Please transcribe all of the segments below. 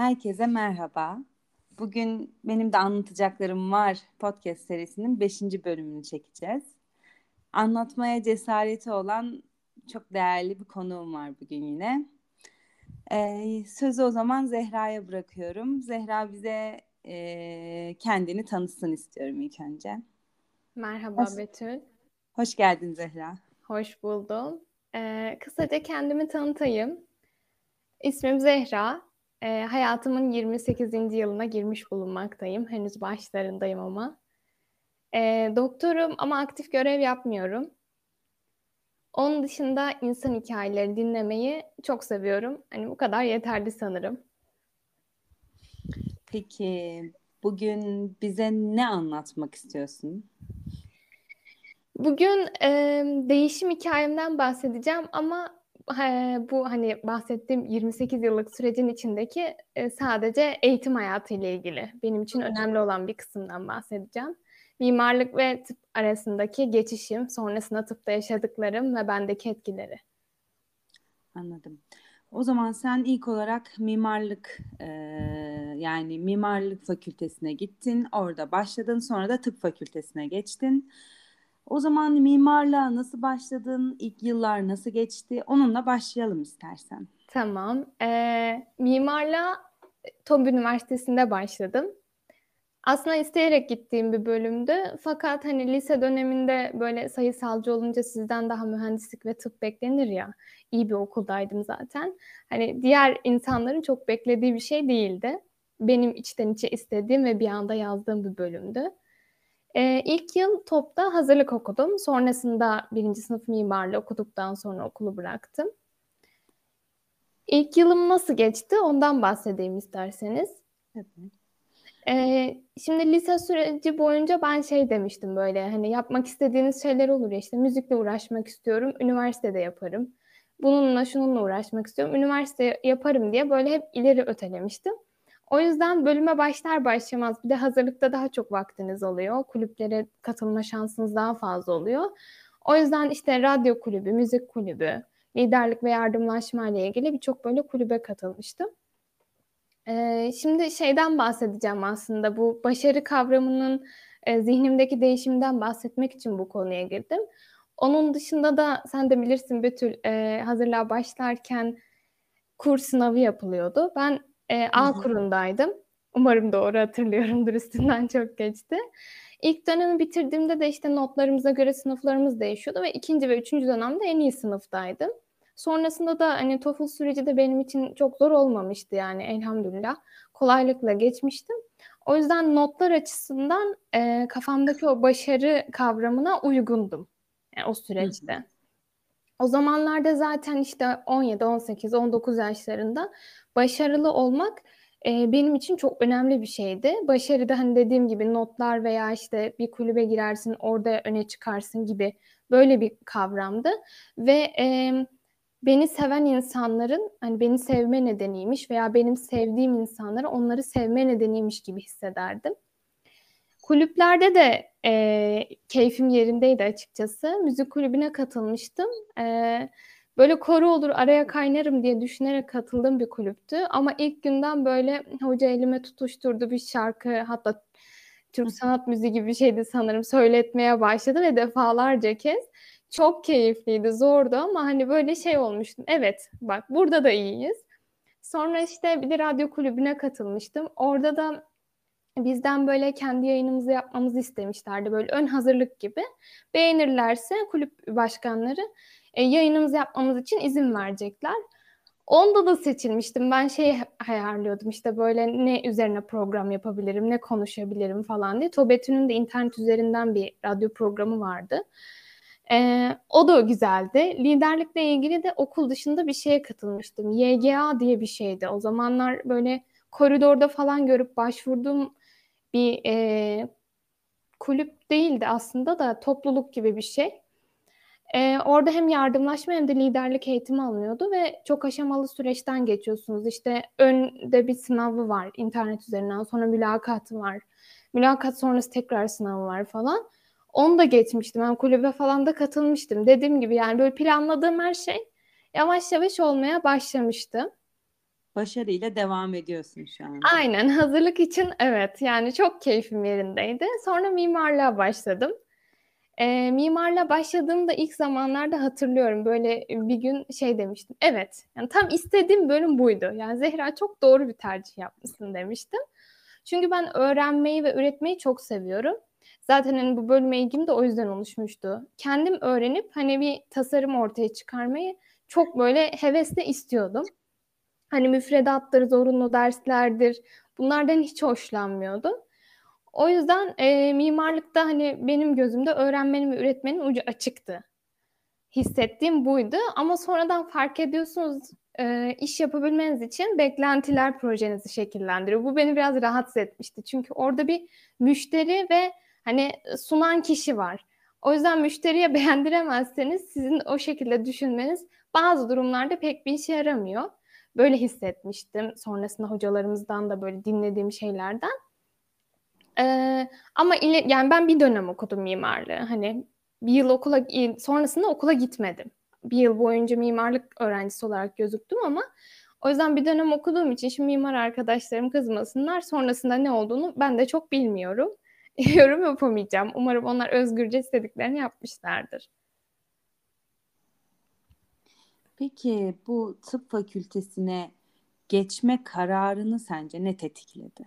Herkese merhaba. Bugün benim de anlatacaklarım var podcast serisinin 5. bölümünü çekeceğiz. Anlatmaya cesareti olan çok değerli bir konuğum var bugün yine. Ee, sözü o zaman Zehra'ya bırakıyorum. Zehra bize e, kendini tanısın istiyorum ilk önce. Merhaba Hoş, Betül. Hoş geldin Zehra. Hoş buldum. Ee, kısaca kendimi tanıtayım. İsmim Zehra. Ee, hayatımın 28. yılına girmiş bulunmaktayım. Henüz başlarındayım ama. Ee, doktorum ama aktif görev yapmıyorum. Onun dışında insan hikayeleri dinlemeyi çok seviyorum. Hani bu kadar yeterli sanırım. Peki bugün bize ne anlatmak istiyorsun? Bugün e, değişim hikayemden bahsedeceğim ama e, bu hani bahsettiğim 28 yıllık sürecin içindeki e, sadece eğitim hayatı ile ilgili benim için önemli olan bir kısımdan bahsedeceğim. Mimarlık ve tıp arasındaki geçişim, sonrasında tıpta yaşadıklarım ve bendeki etkileri. Anladım. O zaman sen ilk olarak mimarlık e, yani mimarlık fakültesine gittin, orada başladın, sonra da tıp fakültesine geçtin. O zaman mimarlığa nasıl başladın? İlk yıllar nasıl geçti? Onunla başlayalım istersen. Tamam. Ee, mimarlığa TOB Üniversitesi'nde başladım. Aslında isteyerek gittiğim bir bölümdü. Fakat hani lise döneminde böyle sayısalcı olunca sizden daha mühendislik ve tıp beklenir ya. İyi bir okuldaydım zaten. Hani diğer insanların çok beklediği bir şey değildi. Benim içten içe istediğim ve bir anda yazdığım bir bölümdü. Ee, ilk yıl TOP'ta hazırlık okudum. Sonrasında birinci sınıf mimarlığı okuduktan sonra okulu bıraktım. İlk yılım nasıl geçti ondan bahsedeyim isterseniz. Evet. Ee, şimdi lise süreci boyunca ben şey demiştim böyle hani yapmak istediğiniz şeyler olur ya işte müzikle uğraşmak istiyorum, üniversitede yaparım. Bununla şununla uğraşmak istiyorum, üniversite yaparım diye böyle hep ileri ötelemiştim. O yüzden bölüme başlar başlamaz bir de hazırlıkta daha çok vaktiniz oluyor. Kulüplere katılma şansınız daha fazla oluyor. O yüzden işte radyo kulübü, müzik kulübü, liderlik ve yardımlaşma ile ilgili birçok böyle kulübe katılmıştım. Ee, şimdi şeyden bahsedeceğim aslında bu başarı kavramının e, zihnimdeki değişimden bahsetmek için bu konuya girdim. Onun dışında da sen de bilirsin Betül e, hazırlığa başlarken kur sınavı yapılıyordu. Ben e, A kurundaydım. Umarım doğru hatırlıyorumdur üstünden çok geçti. İlk dönemi bitirdiğimde de işte notlarımıza göre sınıflarımız değişiyordu ve ikinci ve üçüncü dönemde en iyi sınıftaydım. Sonrasında da hani TOEFL süreci de benim için çok zor olmamıştı yani elhamdülillah. Kolaylıkla geçmiştim. O yüzden notlar açısından e, kafamdaki o başarı kavramına uygundum yani o süreçte. Hı. O zamanlarda zaten işte 17, 18, 19 yaşlarında başarılı olmak e, benim için çok önemli bir şeydi. Başarıda hani dediğim gibi notlar veya işte bir kulübe girersin orada öne çıkarsın gibi böyle bir kavramdı. Ve e, beni seven insanların hani beni sevme nedeniymiş veya benim sevdiğim insanları onları sevme nedeniymiş gibi hissederdim. Kulüplerde de e, keyfim yerindeydi açıkçası. Müzik kulübüne katılmıştım. E, böyle koru olur araya kaynarım diye düşünerek katıldığım bir kulüptü. Ama ilk günden böyle hoca elime tutuşturdu bir şarkı hatta Türk sanat müziği gibi bir şeydi sanırım söyletmeye başladı ve defalarca kez. Çok keyifliydi, zordu ama hani böyle şey olmuştum. Evet bak burada da iyiyiz. Sonra işte bir de radyo kulübüne katılmıştım. Orada da bizden böyle kendi yayınımızı yapmamızı istemişlerdi. Böyle ön hazırlık gibi. Beğenirlerse kulüp başkanları e, yayınımızı yapmamız için izin verecekler. Onda da seçilmiştim. Ben şey ayarlıyordum işte böyle ne üzerine program yapabilirim, ne konuşabilirim falan diye. Tobetü'nün de internet üzerinden bir radyo programı vardı. Ee, o da güzeldi. Liderlikle ilgili de okul dışında bir şeye katılmıştım. YGA diye bir şeydi. O zamanlar böyle koridorda falan görüp başvurduğum bir e, kulüp değildi aslında da topluluk gibi bir şey. E, orada hem yardımlaşma hem de liderlik eğitimi alınıyordu ve çok aşamalı süreçten geçiyorsunuz. İşte önde bir sınavı var internet üzerinden sonra mülakatı var. Mülakat sonrası tekrar sınavı var falan. Onu da geçmiştim. Ben kulübe falan da katılmıştım. Dediğim gibi yani böyle planladığım her şey yavaş yavaş olmaya başlamıştı. Başarıyla devam ediyorsun şu an. Aynen hazırlık için evet yani çok keyfim yerindeydi. Sonra mimarlığa başladım. E, mimarla başladığımda ilk zamanlarda hatırlıyorum böyle bir gün şey demiştim. Evet yani tam istediğim bölüm buydu. Yani Zehra çok doğru bir tercih yapmışsın demiştim. Çünkü ben öğrenmeyi ve üretmeyi çok seviyorum. Zaten hani bu bölüme ilgim de o yüzden oluşmuştu. Kendim öğrenip hani bir tasarım ortaya çıkarmayı çok böyle hevesle istiyordum. Hani müfredattır, zorunlu derslerdir. Bunlardan hiç hoşlanmıyordum. O yüzden e, mimarlıkta hani benim gözümde öğrenmenin ve üretmenin ucu açıktı. Hissettiğim buydu ama sonradan fark ediyorsunuz e, iş yapabilmeniz için beklentiler projenizi şekillendiriyor. Bu beni biraz rahatsız etmişti. Çünkü orada bir müşteri ve hani sunan kişi var. O yüzden müşteriye beğendiremezseniz sizin o şekilde düşünmeniz bazı durumlarda pek bir işe yaramıyor. Böyle hissetmiştim. Sonrasında hocalarımızdan da böyle dinlediğim şeylerden. Ee, ama ile, yani ben bir dönem okudum mimarlığı. Hani bir yıl okula sonrasında okula gitmedim. Bir yıl boyunca mimarlık öğrencisi olarak gözüktüm ama o yüzden bir dönem okuduğum için şimdi mimar arkadaşlarım kızmasınlar. Sonrasında ne olduğunu ben de çok bilmiyorum. Yorum yapamayacağım. Umarım onlar özgürce istediklerini yapmışlardır. Peki bu tıp fakültesine geçme kararını sence ne tetikledi?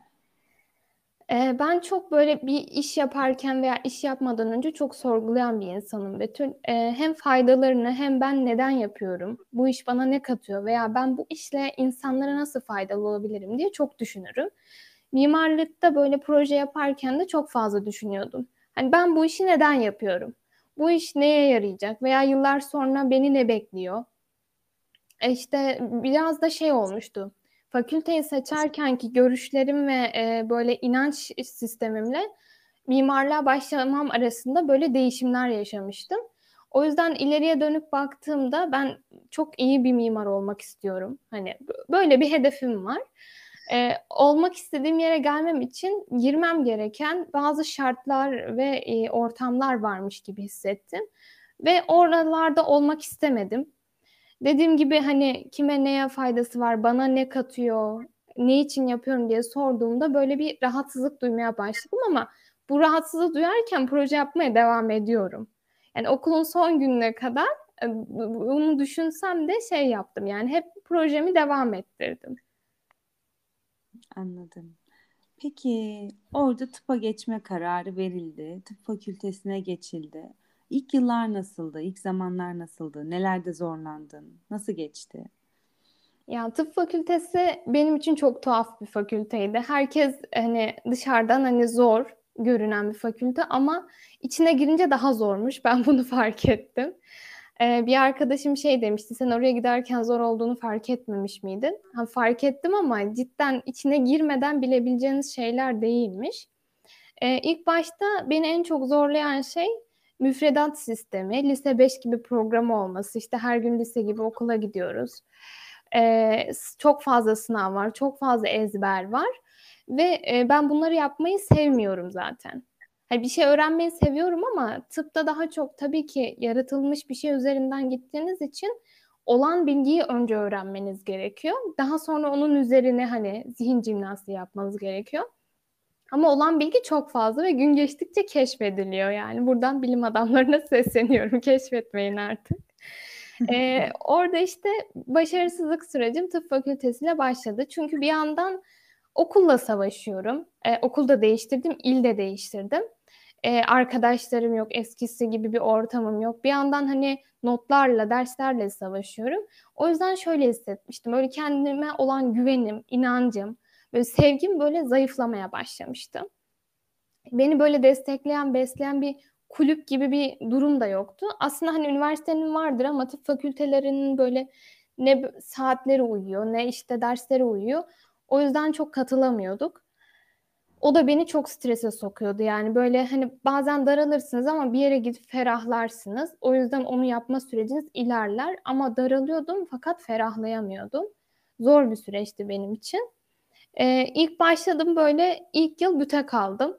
Ee, ben çok böyle bir iş yaparken veya iş yapmadan önce çok sorgulayan bir insanım Betül. Ee, hem faydalarını hem ben neden yapıyorum, bu iş bana ne katıyor veya ben bu işle insanlara nasıl faydalı olabilirim diye çok düşünürüm. Mimarlıkta böyle proje yaparken de çok fazla düşünüyordum. Hani ben bu işi neden yapıyorum? Bu iş neye yarayacak veya yıllar sonra beni ne bekliyor? E işte biraz da şey olmuştu fakülteyi seçerken ki görüşlerim ve e, böyle inanç sistemimle mimarlığa başlamam arasında böyle değişimler yaşamıştım. O yüzden ileriye dönüp baktığımda ben çok iyi bir mimar olmak istiyorum. Hani böyle bir hedefim var. Ee, olmak istediğim yere gelmem için girmem gereken bazı şartlar ve e, ortamlar varmış gibi hissettim. Ve oralarda olmak istemedim. Dediğim gibi hani kime neye faydası var, bana ne katıyor, ne için yapıyorum diye sorduğumda böyle bir rahatsızlık duymaya başladım ama bu rahatsızlığı duyarken proje yapmaya devam ediyorum. Yani okulun son gününe kadar e, bunu düşünsem de şey yaptım yani hep projemi devam ettirdim. Anladım. Peki orada tıpa geçme kararı verildi. Tıp fakültesine geçildi. İlk yıllar nasıldı? İlk zamanlar nasıldı? Nelerde zorlandın? Nasıl geçti? Ya tıp fakültesi benim için çok tuhaf bir fakülteydi. Herkes hani dışarıdan hani zor görünen bir fakülte ama içine girince daha zormuş. Ben bunu fark ettim. Ee, bir arkadaşım şey demişti, sen oraya giderken zor olduğunu fark etmemiş miydin? Ha, fark ettim ama cidden içine girmeden bilebileceğiniz şeyler değilmiş. Ee, ilk başta beni en çok zorlayan şey müfredat sistemi, lise 5 gibi program olması, işte her gün lise gibi okula gidiyoruz. Ee, çok fazla sınav var, çok fazla ezber var ve e, ben bunları yapmayı sevmiyorum zaten. Hani bir şey öğrenmeyi seviyorum ama tıpta daha çok tabii ki yaratılmış bir şey üzerinden gittiğiniz için olan bilgiyi önce öğrenmeniz gerekiyor. Daha sonra onun üzerine hani zihin jimnastiği yapmanız gerekiyor. Ama olan bilgi çok fazla ve gün geçtikçe keşfediliyor yani. Buradan bilim adamlarına sesleniyorum. Keşfetmeyin artık. ee, orada işte başarısızlık sürecim tıp fakültesiyle başladı. Çünkü bir yandan okulla savaşıyorum. Ee, okulda değiştirdim, ilde değiştirdim. Ee, arkadaşlarım yok, eskisi gibi bir ortamım yok. Bir yandan hani notlarla, derslerle savaşıyorum. O yüzden şöyle hissetmiştim. Öyle kendime olan güvenim, inancım, Böyle sevgim böyle zayıflamaya başlamıştı. Beni böyle destekleyen, besleyen bir kulüp gibi bir durum da yoktu. Aslında hani üniversitenin vardır ama tıp fakültelerinin böyle ne saatleri uyuyor ne işte dersleri uyuyor. O yüzden çok katılamıyorduk. O da beni çok strese sokuyordu. Yani böyle hani bazen daralırsınız ama bir yere gidip ferahlarsınız. O yüzden onu yapma süreciniz ilerler ama daralıyordum fakat ferahlayamıyordum. Zor bir süreçti benim için. Ee, ilk başladım böyle ilk yıl büte kaldım.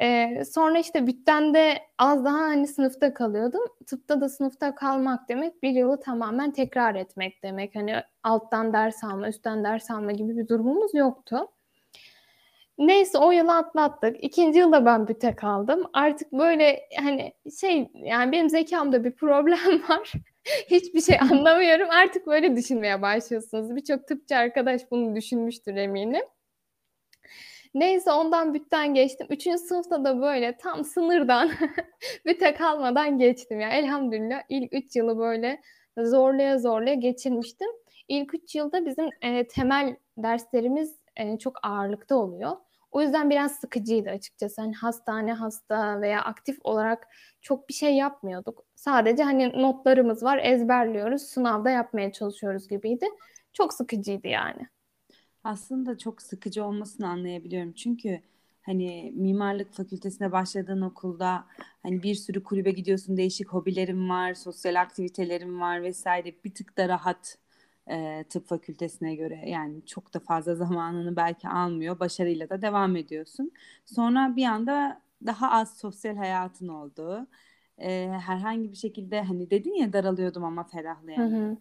Ee, sonra işte bütten de az daha hani sınıfta kalıyordum. Tıpta da sınıfta kalmak demek bir yılı tamamen tekrar etmek demek. Hani alttan ders alma, üstten ders alma gibi bir durumumuz yoktu. Neyse o yılı atlattık. İkinci yılda ben büte kaldım. Artık böyle hani şey yani benim zekamda bir problem var. Hiçbir şey anlamıyorum. Artık böyle düşünmeye başlıyorsunuz. Birçok tıpçı arkadaş bunu düşünmüştür eminim. Neyse ondan bütten geçtim. Üçüncü sınıfta da böyle tam sınırdan büte kalmadan geçtim. Yani elhamdülillah ilk üç yılı böyle zorlaya zorlaya geçirmiştim. İlk üç yılda bizim e, temel derslerimiz e, çok ağırlıkta oluyor. O yüzden biraz sıkıcıydı açıkçası. Hani hastane hasta veya aktif olarak çok bir şey yapmıyorduk. Sadece hani notlarımız var, ezberliyoruz, sınavda yapmaya çalışıyoruz gibiydi. Çok sıkıcıydı yani. Aslında çok sıkıcı olmasını anlayabiliyorum. Çünkü hani mimarlık fakültesine başladığın okulda hani bir sürü kulübe gidiyorsun, değişik hobilerin var, sosyal aktivitelerin var vesaire. Bir tık da rahat e, tıp fakültesine göre yani çok da fazla zamanını belki almıyor. Başarıyla da devam ediyorsun. Sonra bir anda daha az sosyal hayatın oldu. E, herhangi bir şekilde hani dedin ya daralıyordum ama ferahlayan. Hı hı.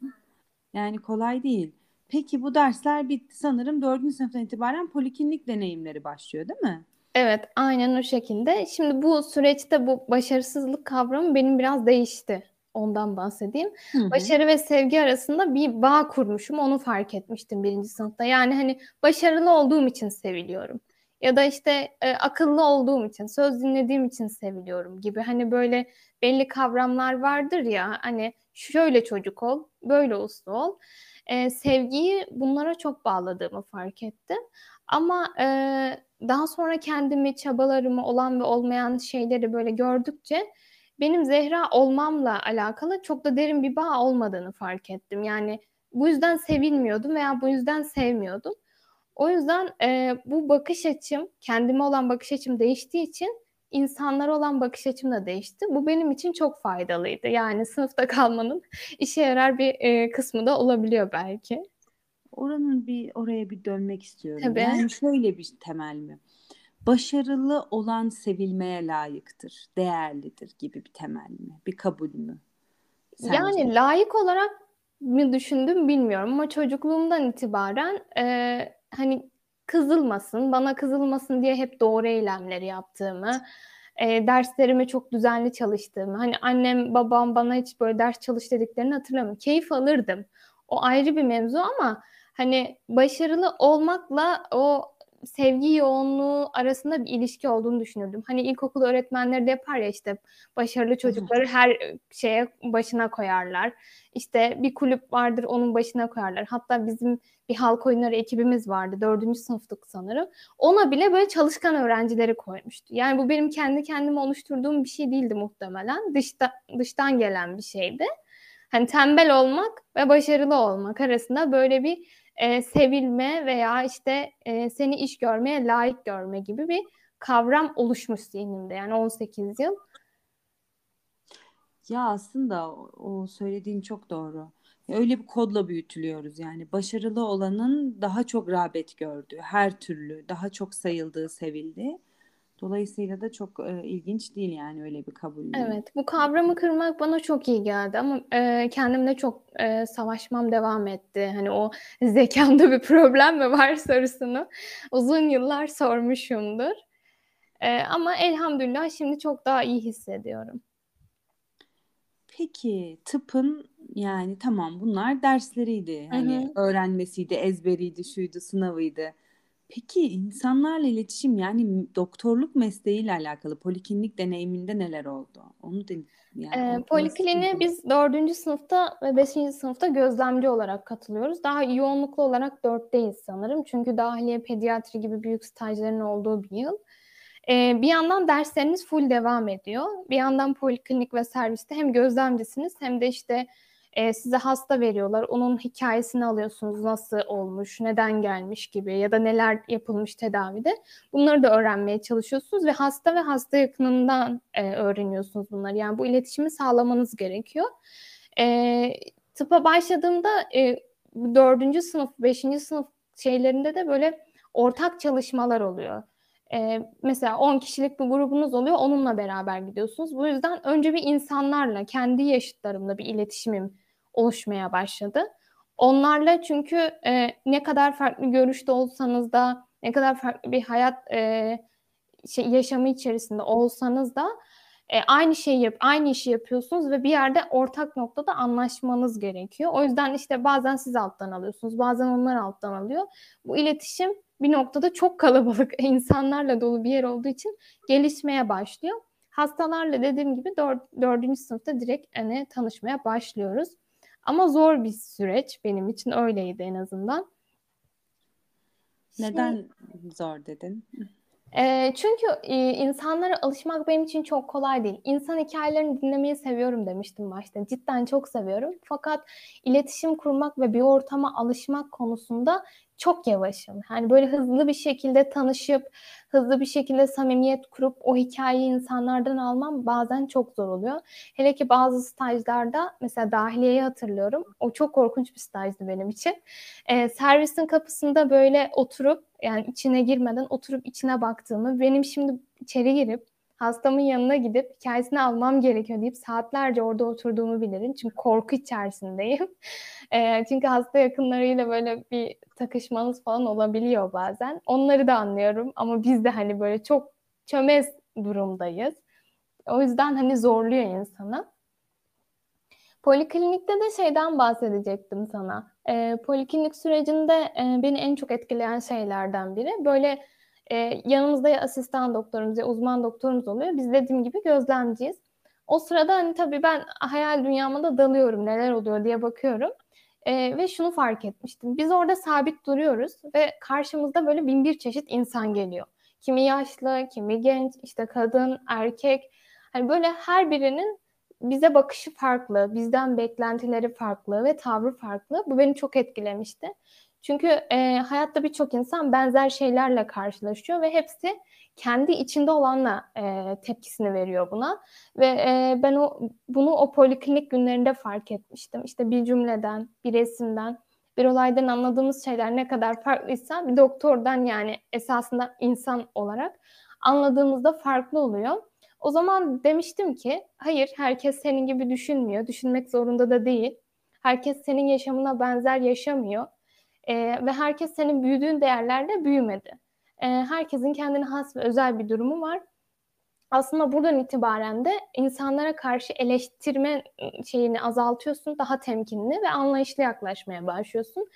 Yani kolay değil. Peki bu dersler bitti sanırım dördüncü sınıftan itibaren poliklinik deneyimleri başlıyor değil mi? Evet aynen o şekilde. Şimdi bu süreçte bu başarısızlık kavramı benim biraz değişti. Ondan bahsedeyim. Hı hı. Başarı ve sevgi arasında bir bağ kurmuşum. Onu fark etmiştim birinci sınıfta. Yani hani başarılı olduğum için seviliyorum. Ya da işte e, akıllı olduğum için, söz dinlediğim için seviliyorum gibi. Hani böyle belli kavramlar vardır ya. Hani şöyle çocuk ol, böyle uslu ol. E, sevgiyi bunlara çok bağladığımı fark ettim. Ama e, daha sonra kendimi, çabalarımı olan ve olmayan şeyleri böyle gördükçe benim Zehra olmamla alakalı çok da derin bir bağ olmadığını fark ettim. Yani bu yüzden sevilmiyordum veya bu yüzden sevmiyordum. O yüzden e, bu bakış açım, kendime olan bakış açım değiştiği için insanlara olan bakış açım da değişti. Bu benim için çok faydalıydı. Yani sınıfta kalmanın işe yarar bir e, kısmı da olabiliyor belki. Oranın bir oraya bir dönmek istiyorum. Tabii. Yani şöyle bir temel mi? Başarılı olan sevilmeye layıktır, değerlidir gibi bir temel mi? Bir kabul mü? Sence? Yani layık olarak mı düşündüm bilmiyorum ama çocukluğumdan itibaren e, hani kızılmasın, bana kızılmasın diye hep doğru eylemleri yaptığımı, e, derslerime çok düzenli çalıştığımı, hani annem babam bana hiç böyle ders çalış dediklerini hatırlamıyorum. Keyif alırdım. O ayrı bir mevzu ama hani başarılı olmakla o sevgi yoğunluğu arasında bir ilişki olduğunu düşünürdüm. Hani ilkokul öğretmenleri de yapar ya işte başarılı çocukları her şeye başına koyarlar. İşte bir kulüp vardır onun başına koyarlar. Hatta bizim bir halk oyunları ekibimiz vardı. Dördüncü sınıftık sanırım. Ona bile böyle çalışkan öğrencileri koymuştu. Yani bu benim kendi kendime oluşturduğum bir şey değildi muhtemelen. Dışta, dıştan gelen bir şeydi. Hani tembel olmak ve başarılı olmak arasında böyle bir e, sevilme veya işte e, seni iş görmeye layık görme gibi bir kavram oluşmuş zihnimde. Yani 18 yıl. Ya aslında o söylediğin çok doğru. Öyle bir kodla büyütülüyoruz yani. Başarılı olanın daha çok rağbet gördüğü, her türlü daha çok sayıldığı, sevildiği. Dolayısıyla da çok e, ilginç değil yani öyle bir kabul. Evet, bu kavramı kırmak bana çok iyi geldi ama e, kendimle çok e, savaşmam devam etti. Hani o zekamda bir problem mi var sorusunu uzun yıllar sormuşumdur. E, ama elhamdülillah şimdi çok daha iyi hissediyorum. Peki tıpın yani tamam bunlar dersleriydi. Hani Hı-hı. öğrenmesiydi, ezberiydi, şuydu, sınavıydı. Peki insanlarla iletişim yani doktorluk mesleğiyle alakalı poliklinik deneyiminde neler oldu? Onu da yani ee, polikliniğe biz dördüncü sınıfta ve beşinci sınıfta gözlemci olarak katılıyoruz. Daha yoğunluklu olarak dörtteyiz sanırım. Çünkü dahiliye pediatri gibi büyük stajların olduğu bir yıl. Ee, bir yandan dersleriniz full devam ediyor. Bir yandan poliklinik ve serviste hem gözlemcisiniz hem de işte e, size hasta veriyorlar. Onun hikayesini alıyorsunuz. Nasıl olmuş, neden gelmiş gibi ya da neler yapılmış tedavide. Bunları da öğrenmeye çalışıyorsunuz ve hasta ve hasta yakınından e, öğreniyorsunuz bunları. Yani bu iletişimi sağlamanız gerekiyor. E, tıpa başladığımda e, sınıf, beşinci sınıf şeylerinde de böyle ortak çalışmalar oluyor. e, mesela 10 kişilik bir grubunuz oluyor, onunla beraber gidiyorsunuz. Bu yüzden önce bir insanlarla, kendi yaşıtlarımla bir iletişimim oluşmaya başladı. Onlarla çünkü e, ne kadar farklı görüşte olsanız da, ne kadar farklı bir hayat e, şey, yaşamı içerisinde olsanız da e, aynı şeyi yap, aynı işi yapıyorsunuz ve bir yerde ortak noktada anlaşmanız gerekiyor. O yüzden işte bazen siz alttan alıyorsunuz, bazen onlar alttan alıyor. Bu iletişim bir noktada çok kalabalık insanlarla dolu bir yer olduğu için gelişmeye başlıyor. Hastalarla dediğim gibi dör, dördüncü sınıfta direkt hani tanışmaya başlıyoruz. Ama zor bir süreç benim için öyleydi en azından. Neden şey, zor dedin? E, çünkü e, insanlara alışmak benim için çok kolay değil. İnsan hikayelerini dinlemeyi seviyorum demiştim başta. Cidden çok seviyorum. Fakat iletişim kurmak ve bir ortama alışmak konusunda çok yavaşım. Yani böyle hızlı bir şekilde tanışıp hızlı bir şekilde samimiyet kurup o hikayeyi insanlardan almam bazen çok zor oluyor. Hele ki bazı stajlarda mesela dahiliyeyi hatırlıyorum. O çok korkunç bir stajdı benim için. Ee, servisin kapısında böyle oturup yani içine girmeden oturup içine baktığımı benim şimdi içeri girip hastamın yanına gidip hikayesini almam gerekiyor deyip saatlerce orada oturduğumu bilirim. Çünkü korku içerisindeyim. E, çünkü hasta yakınlarıyla böyle bir takışmanız falan olabiliyor bazen. Onları da anlıyorum ama biz de hani böyle çok çömez durumdayız. O yüzden hani zorluyor insanı. Poliklinikte de şeyden bahsedecektim sana. E, poliklinik sürecinde e, beni en çok etkileyen şeylerden biri böyle e, yanımızda ya asistan doktorumuz ya uzman doktorumuz oluyor. Biz dediğim gibi gözlemciyiz. O sırada hani tabii ben hayal dünyama da dalıyorum neler oluyor diye bakıyorum. E, ve şunu fark etmiştim. Biz orada sabit duruyoruz ve karşımızda böyle bin bir çeşit insan geliyor. Kimi yaşlı, kimi genç, işte kadın, erkek. Hani böyle her birinin bize bakışı farklı, bizden beklentileri farklı ve tavrı farklı. Bu beni çok etkilemişti. Çünkü e, hayatta birçok insan benzer şeylerle karşılaşıyor ve hepsi kendi içinde olanla e, tepkisini veriyor buna. Ve e, ben o bunu o poliklinik günlerinde fark etmiştim. İşte bir cümleden, bir resimden, bir olaydan anladığımız şeyler ne kadar farklıysa bir doktordan yani esasında insan olarak anladığımızda farklı oluyor. O zaman demiştim ki hayır herkes senin gibi düşünmüyor. Düşünmek zorunda da değil. Herkes senin yaşamına benzer yaşamıyor e, ve herkes senin büyüdüğün değerlerde büyümedi. E, herkesin kendine has ve özel bir durumu var. Aslında buradan itibaren de insanlara karşı eleştirme şeyini azaltıyorsun, daha temkinli ve anlayışlı yaklaşmaya başlıyorsun.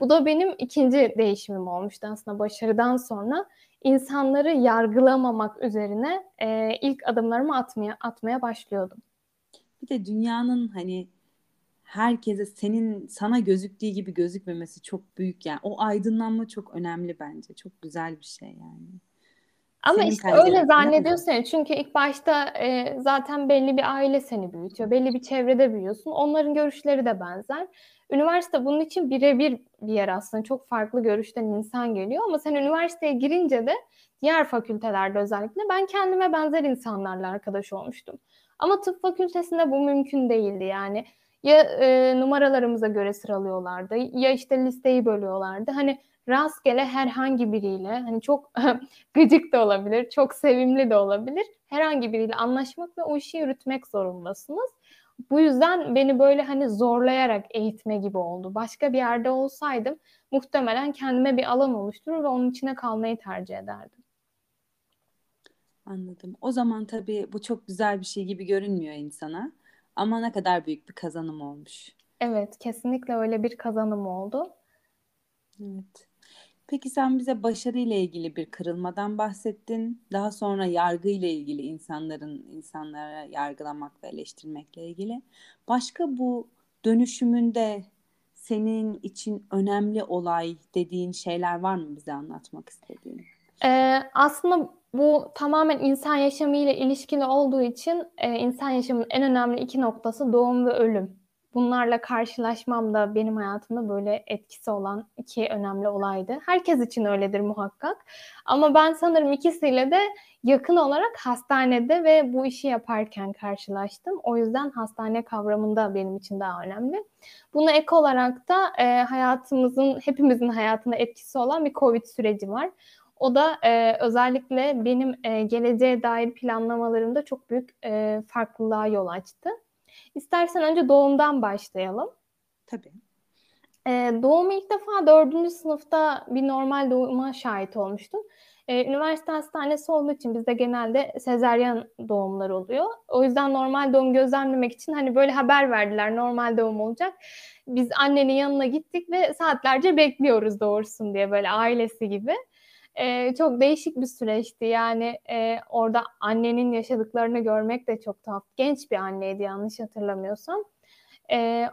Bu da benim ikinci değişimim olmuştu aslında başarıdan sonra. insanları yargılamamak üzerine e, ilk adımlarımı atmaya atmaya başlıyordum. Bir de dünyanın hani herkese senin sana gözüktüğü gibi gözükmemesi çok büyük yani. O aydınlanma çok önemli bence. Çok güzel bir şey yani. Ama Senin işte öyle zannediyorsun ya. Çünkü ilk başta e, zaten belli bir aile seni büyütüyor. Belli bir çevrede büyüyorsun. Onların görüşleri de benzer. Üniversite bunun için birebir bir yer aslında. Çok farklı görüşten insan geliyor ama sen üniversiteye girince de diğer fakültelerde özellikle ben kendime benzer insanlarla arkadaş olmuştum. Ama tıp fakültesinde bu mümkün değildi yani ya e, numaralarımıza göre sıralıyorlardı ya işte listeyi bölüyorlardı. Hani rastgele herhangi biriyle hani çok gıcık da olabilir, çok sevimli de olabilir. Herhangi biriyle anlaşmak ve o işi yürütmek zorundasınız. Bu yüzden beni böyle hani zorlayarak eğitme gibi oldu. Başka bir yerde olsaydım muhtemelen kendime bir alan oluşturur ve onun içine kalmayı tercih ederdim. Anladım. O zaman tabii bu çok güzel bir şey gibi görünmüyor insana. Ama ne kadar büyük bir kazanım olmuş. Evet, kesinlikle öyle bir kazanım oldu. Evet. Peki sen bize başarı ile ilgili bir kırılmadan bahsettin. Daha sonra yargı ile ilgili insanların insanlara yargılamak ve eleştirmekle ilgili. Başka bu dönüşümünde senin için önemli olay dediğin şeyler var mı bize anlatmak istediğin? Ee, aslında bu tamamen insan yaşamı ile ilişkili olduğu için e, insan yaşamının en önemli iki noktası doğum ve ölüm. Bunlarla karşılaşmam da benim hayatımda böyle etkisi olan iki önemli olaydı. Herkes için öyledir muhakkak. Ama ben sanırım ikisiyle de yakın olarak hastanede ve bu işi yaparken karşılaştım. O yüzden hastane kavramında benim için daha önemli. Buna ek olarak da e, hayatımızın, hepimizin hayatına etkisi olan bir COVID süreci var. O da e, özellikle benim e, geleceğe dair planlamalarımda çok büyük e, farklılığa yol açtı. İstersen önce doğumdan başlayalım. Tabii. E, doğumu ilk defa dördüncü sınıfta bir normal doğuma şahit olmuştum. E, üniversite hastanesi olduğu için bizde genelde sezeryan doğumlar oluyor. O yüzden normal doğum gözlemlemek için hani böyle haber verdiler normal doğum olacak. Biz annenin yanına gittik ve saatlerce bekliyoruz doğursun diye böyle ailesi gibi. E, çok değişik bir süreçti. Yani e, orada annenin yaşadıklarını görmek de çok tuhaf. Genç bir anneydi yanlış hatırlamıyorsam. E,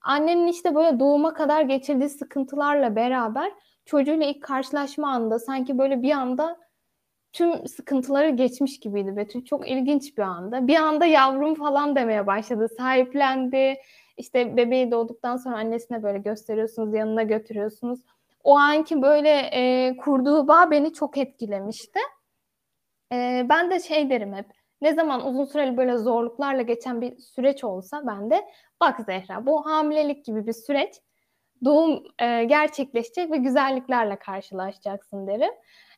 annenin işte böyle doğuma kadar geçirdiği sıkıntılarla beraber çocuğuyla ilk karşılaşma anda sanki böyle bir anda tüm sıkıntıları geçmiş gibiydi Betül. Çok ilginç bir anda. Bir anda yavrum falan demeye başladı. Sahiplendi. İşte bebeği doğduktan sonra annesine böyle gösteriyorsunuz, yanına götürüyorsunuz. O anki böyle e, kurduğu bağ beni çok etkilemişti. E, ben de şey derim hep. Ne zaman uzun süreli böyle zorluklarla geçen bir süreç olsa ben de bak Zehra bu hamilelik gibi bir süreç doğum e, gerçekleşecek ve güzelliklerle karşılaşacaksın derim.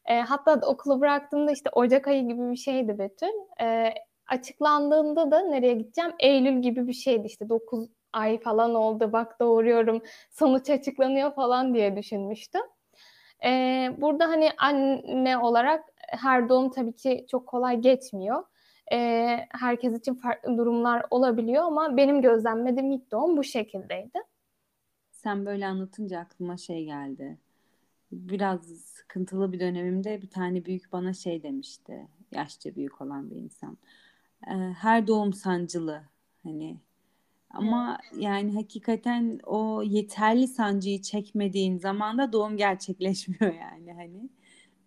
E, hatta okulu bıraktığımda işte Ocak ayı gibi bir şeydi Betül. E, açıklandığında da nereye gideceğim? Eylül gibi bir şeydi işte 9 ay falan oldu bak doğuruyorum sonuç açıklanıyor falan diye düşünmüştüm. E, burada hani anne olarak her doğum tabii ki çok kolay geçmiyor. E, herkes için farklı durumlar olabiliyor ama benim gözlemlediğim ilk doğum bu şekildeydi. Sen böyle anlatınca aklıma şey geldi. Biraz sıkıntılı bir dönemimde bir tane büyük bana şey demişti. Yaşça büyük olan bir insan. Ee, her doğum sancılı. Hani ama evet. yani hakikaten o yeterli sancıyı çekmediğin zaman da doğum gerçekleşmiyor yani hani.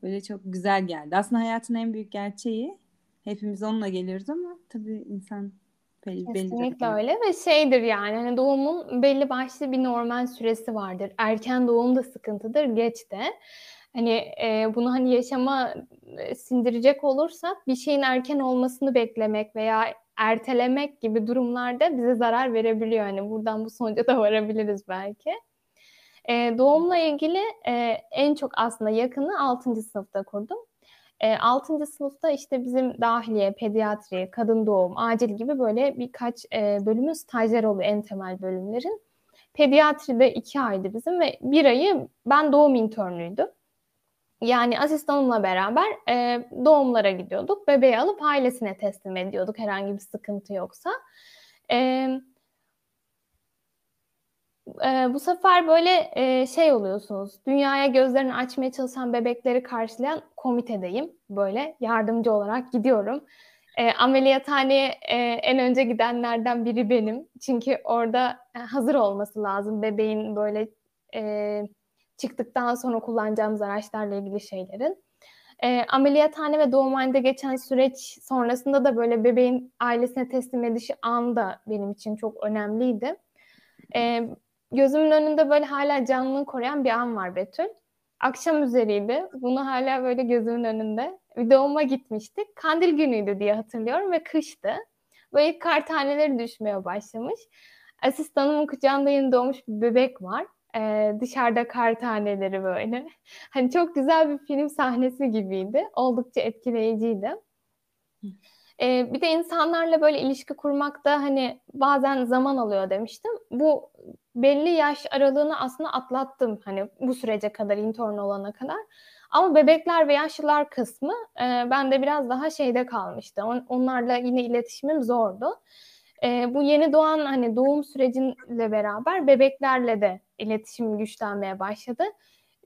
Böyle çok güzel geldi. Aslında hayatın en büyük gerçeği. Hepimiz onunla geliyoruz ama tabii insan belli, Kesinlikle belli öyle ve şeydir yani hani doğumun belli başlı bir normal süresi vardır. Erken doğum da sıkıntıdır, geç de. Hani e, bunu hani yaşama e, sindirecek olursak bir şeyin erken olmasını beklemek veya ertelemek gibi durumlarda bize zarar verebiliyor. Hani buradan bu sonuca da varabiliriz belki. E, doğumla ilgili e, en çok aslında yakını 6. sınıfta kurdum. E, 6. sınıfta işte bizim dahiliye, pediatri, kadın doğum, acil gibi böyle birkaç e, bölümün stajyer oluyor en temel bölümlerin. Pediatride iki aydı bizim ve bir ayı ben doğum internüydüm. Yani asistanımla beraber e, doğumlara gidiyorduk. Bebeği alıp ailesine teslim ediyorduk herhangi bir sıkıntı yoksa. E, e, bu sefer böyle e, şey oluyorsunuz. Dünyaya gözlerini açmaya çalışan bebekleri karşılayan komitedeyim. Böyle yardımcı olarak gidiyorum. E, ameliyathaneye e, en önce gidenlerden biri benim. Çünkü orada e, hazır olması lazım bebeğin böyle e, çıktıktan sonra kullanacağımız araçlarla ilgili şeylerin. E, ameliyathane ve doğumhanede geçen süreç sonrasında da böyle bebeğin ailesine teslim edişi an da benim için çok önemliydi. E, gözümün önünde böyle hala canlılığını koruyan bir an var Betül. Akşam üzeriydi. Bunu hala böyle gözümün önünde. Bir doğuma gitmiştik. Kandil günüydü diye hatırlıyorum ve kıştı. Böyle kar taneleri düşmeye başlamış. Asistanımın kucağında yeni doğmuş bir bebek var. Ee, dışarıda kar taneleri böyle. Hani çok güzel bir film sahnesi gibiydi. Oldukça etkileyiciydi. Ee, bir de insanlarla böyle ilişki kurmakta hani bazen zaman alıyor demiştim. Bu belli yaş aralığını aslında atlattım hani bu sürece kadar intern olana kadar. Ama bebekler ve yaşlılar kısmı e, ben de biraz daha şeyde kalmıştı. On, onlarla yine iletişimim zordu. E, bu yeni doğan hani doğum sürecinle beraber bebeklerle de iletişim güçlenmeye başladı.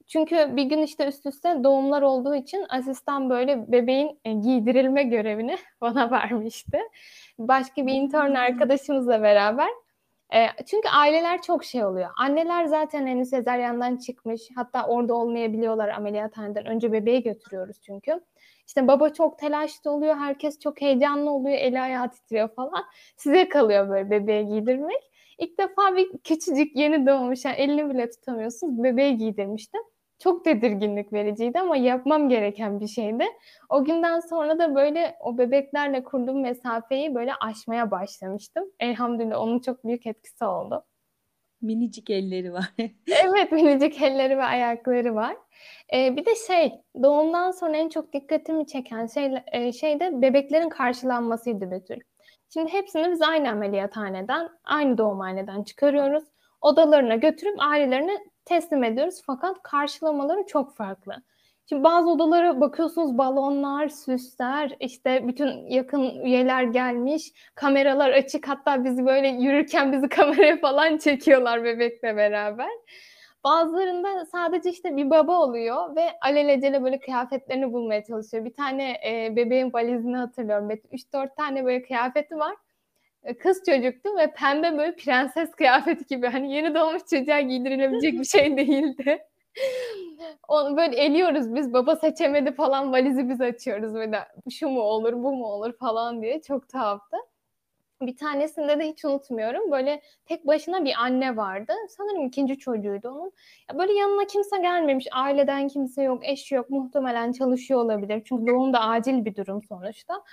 Çünkü bir gün işte üst üste doğumlar olduğu için asistan böyle bebeğin e, giydirilme görevini bana vermişti. Başka bir intern hmm. arkadaşımızla beraber. E, çünkü aileler çok şey oluyor. Anneler zaten henüz sezaryandan çıkmış. Hatta orada olmayabiliyorlar ameliyathaneden. Önce bebeği götürüyoruz çünkü. İşte baba çok telaşlı oluyor. Herkes çok heyecanlı oluyor. Eli ayağı titriyor falan. Size kalıyor böyle bebeğe giydirmek. İlk defa bir küçücük yeni doğmuş yani elini bile tutamıyorsunuz bebeğe giydirmiştim çok tedirginlik vericiydi ama yapmam gereken bir şeydi. O günden sonra da böyle o bebeklerle kurduğum mesafeyi böyle aşmaya başlamıştım. Elhamdülillah onun çok büyük etkisi oldu. Minicik elleri var. evet minicik elleri ve ayakları var. Ee, bir de şey doğumdan sonra en çok dikkatimi çeken şey, e, şey de bebeklerin karşılanmasıydı Betül. Şimdi hepsini biz aynı ameliyathaneden, aynı doğumhaneden çıkarıyoruz. Odalarına götürüp ailelerine teslim ediyoruz. Fakat karşılamaları çok farklı. Şimdi bazı odalara bakıyorsunuz balonlar, süsler, işte bütün yakın üyeler gelmiş, kameralar açık hatta bizi böyle yürürken bizi kameraya falan çekiyorlar bebekle beraber. Bazılarında sadece işte bir baba oluyor ve alelacele böyle kıyafetlerini bulmaya çalışıyor. Bir tane e, bebeğin valizini hatırlıyorum. 3-4 tane böyle kıyafeti var. E, kız çocuktu ve pembe böyle prenses kıyafeti gibi. Hani yeni doğmuş çocuğa giydirilebilecek bir şey değildi. Onu böyle eliyoruz biz baba seçemedi falan valizi biz açıyoruz böyle şu mu olur bu mu olur falan diye çok tuhaftı. Bir tanesinde de hiç unutmuyorum. Böyle tek başına bir anne vardı. Sanırım ikinci çocuğuydu onun. Ya böyle yanına kimse gelmemiş. Aileden kimse yok, eş yok. Muhtemelen çalışıyor olabilir. Çünkü doğum da acil bir durum sonuçta.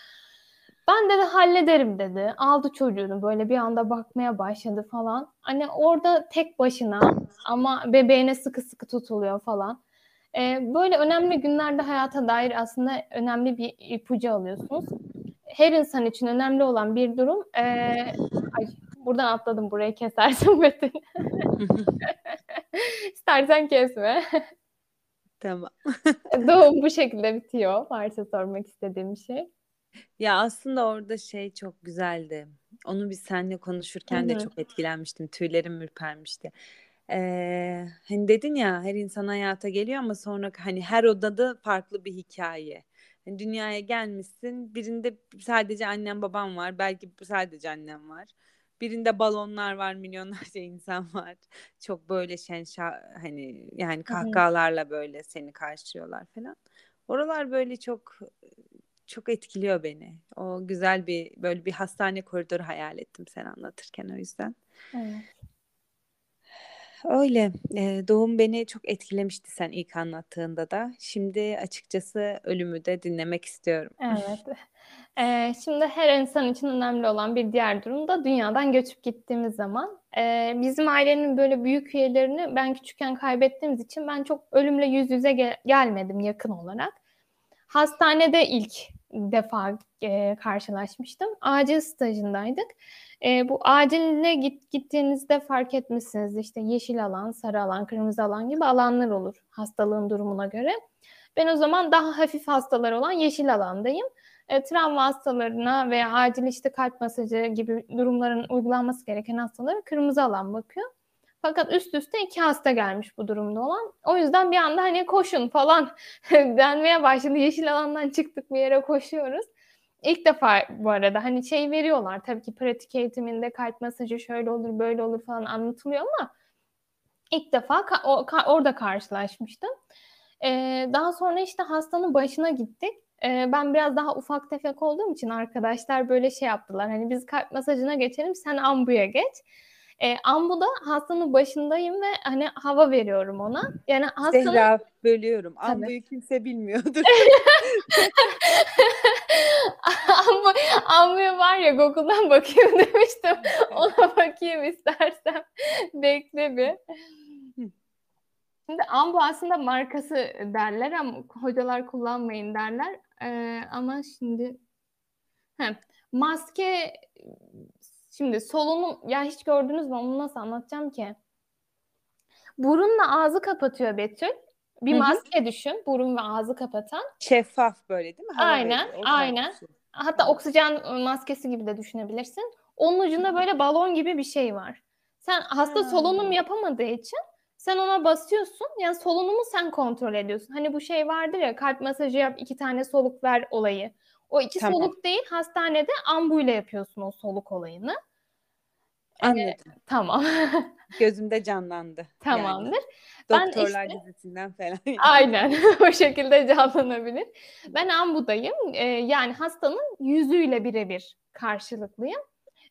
Ben de, de hallederim dedi. Aldı çocuğunu böyle bir anda bakmaya başladı falan. Hani orada tek başına ama bebeğine sıkı sıkı tutuluyor falan. Ee, böyle önemli günlerde hayata dair aslında önemli bir ipucu alıyorsunuz. Her insan için önemli olan bir durum. Ee, ay, buradan atladım burayı kesersin Metin. İstersen kesme. Tamam. Doğum bu şekilde bitiyor. Varsa sormak istediğim şey. Ya aslında orada şey çok güzeldi. Onu biz seninle konuşurken de çok etkilenmiştim. Tüylerim ürpermişti. Ee, hani dedin ya her insan hayata geliyor ama sonra hani her odada farklı bir hikaye. Yani dünyaya gelmişsin. Birinde sadece annem babam var. Belki sadece annem var. Birinde balonlar var, milyonlarca insan var. Çok böyle şenşa hani yani kahkahalarla böyle seni karşılıyorlar falan. Oralar böyle çok çok etkiliyor beni. O güzel bir böyle bir hastane koridoru hayal ettim sen anlatırken o yüzden. Evet. Öyle. E, doğum beni çok etkilemişti sen ilk anlattığında da. Şimdi açıkçası ölümü de dinlemek istiyorum. Evet. E, şimdi her insan için önemli olan bir diğer durum da dünyadan göçüp gittiğimiz zaman. E, bizim ailenin böyle büyük üyelerini ben küçükken kaybettiğimiz için ben çok ölümle yüz yüze gel- gelmedim yakın olarak. Hastanede ilk defa e, karşılaşmıştım. Acil stajındaydık. E, bu aciline git, gittiğinizde fark etmişsiniz işte yeşil alan, sarı alan, kırmızı alan gibi alanlar olur hastalığın durumuna göre. Ben o zaman daha hafif hastalar olan yeşil alandayım. E, travma hastalarına veya acil işte kalp masajı gibi durumların uygulanması gereken hastalara kırmızı alan bakıyor. Fakat üst üste iki hasta gelmiş bu durumda olan. O yüzden bir anda hani koşun falan denmeye başladı. Yeşil alandan çıktık bir yere koşuyoruz. İlk defa bu arada hani şey veriyorlar tabii ki pratik eğitiminde kalp masajı şöyle olur böyle olur falan anlatılıyor ama ilk defa ka- o, ka- orada karşılaşmıştım. Ee, daha sonra işte hastanın başına gittik. Ee, ben biraz daha ufak tefek olduğum için arkadaşlar böyle şey yaptılar. Hani biz kalp masajına geçelim sen ambuya geç. E, ambuda hastanın başındayım ve hani hava veriyorum ona. Yani hastanın... Zehra bölüyorum. Tabii. Ambuyu kimse bilmiyordur. Ambu, ambuya var ya Google'dan bakayım demiştim. Ona bakayım istersen. Bekle bir. Şimdi ambu aslında markası derler ama hocalar kullanmayın derler. Ee, ama şimdi he, maske Şimdi solunum ya hiç gördünüz mü onu nasıl anlatacağım ki? Burunla ağzı kapatıyor Betül. Bir Hı-hı. maske düşün. Burun ve ağzı kapatan. Şeffaf böyle değil mi? Hava aynen, veriyor, aynen. Şey. Hatta oksijen maskesi gibi de düşünebilirsin. Onun ucunda böyle balon gibi bir şey var. Sen hasta ha. solunum yapamadığı için sen ona basıyorsun. Yani solunumu sen kontrol ediyorsun. Hani bu şey vardır ya kalp masajı yap iki tane soluk ver olayı. O iki tamam. soluk değil hastanede ambuyla yapıyorsun o soluk olayını. Anladım. Ee, tamam. Gözümde canlandı. Tamamdır. Yani. Doktorlar işte, dizisinden falan. aynen o şekilde canlanabilir. Ben ambudayım. Ee, yani hastanın yüzüyle birebir karşılıklıyım.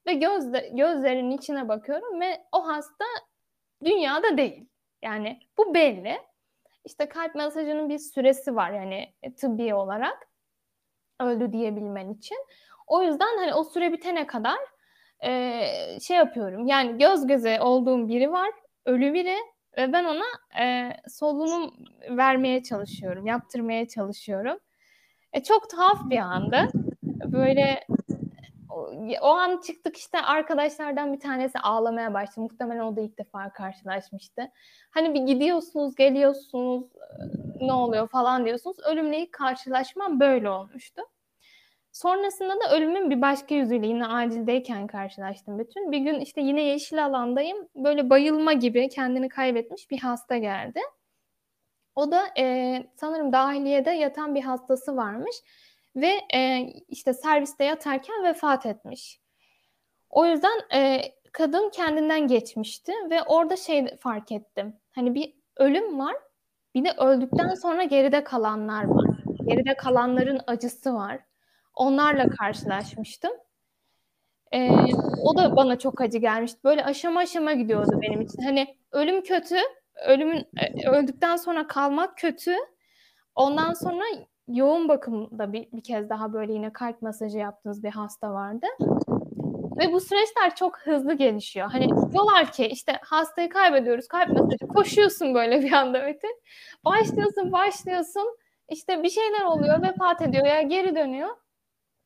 Ve gözle, gözlerinin içine bakıyorum ve o hasta dünyada değil. Yani bu belli. İşte kalp masajının bir süresi var yani tıbbi olarak öldü diyebilmen için. O yüzden hani o süre bitene kadar e, şey yapıyorum. Yani göz göze olduğum biri var. Ölü biri ve ben ona e, solunum vermeye çalışıyorum. Yaptırmaya çalışıyorum. E, çok tuhaf bir anda. Böyle o, an çıktık işte arkadaşlardan bir tanesi ağlamaya başladı. Muhtemelen o da ilk defa karşılaşmıştı. Hani bir gidiyorsunuz, geliyorsunuz, ne oluyor falan diyorsunuz. Ölümle ilk karşılaşmam böyle olmuştu. Sonrasında da ölümün bir başka yüzüyle yine acildeyken karşılaştım bütün. Bir gün işte yine yeşil alandayım. Böyle bayılma gibi kendini kaybetmiş bir hasta geldi. O da e, sanırım dahiliyede yatan bir hastası varmış ve e, işte serviste yatarken vefat etmiş. O yüzden e, kadın kendinden geçmişti ve orada şey fark ettim. Hani bir ölüm var, bir de öldükten sonra geride kalanlar var. Geride kalanların acısı var. Onlarla karşılaşmıştım. Ee, o da bana çok acı gelmişti. Böyle aşama aşama gidiyordu benim için. Hani ölüm kötü, ölümün e, öldükten sonra kalmak kötü. Ondan sonra yoğun bakımda bir, bir kez daha böyle yine kalp masajı yaptığınız bir hasta vardı. Ve bu süreçler çok hızlı gelişiyor. Hani diyorlar ki işte hastayı kaybediyoruz, kalp masajı. Koşuyorsun böyle bir anda Metin. Başlıyorsun, başlıyorsun. İşte bir şeyler oluyor, vefat ediyor ya geri dönüyor.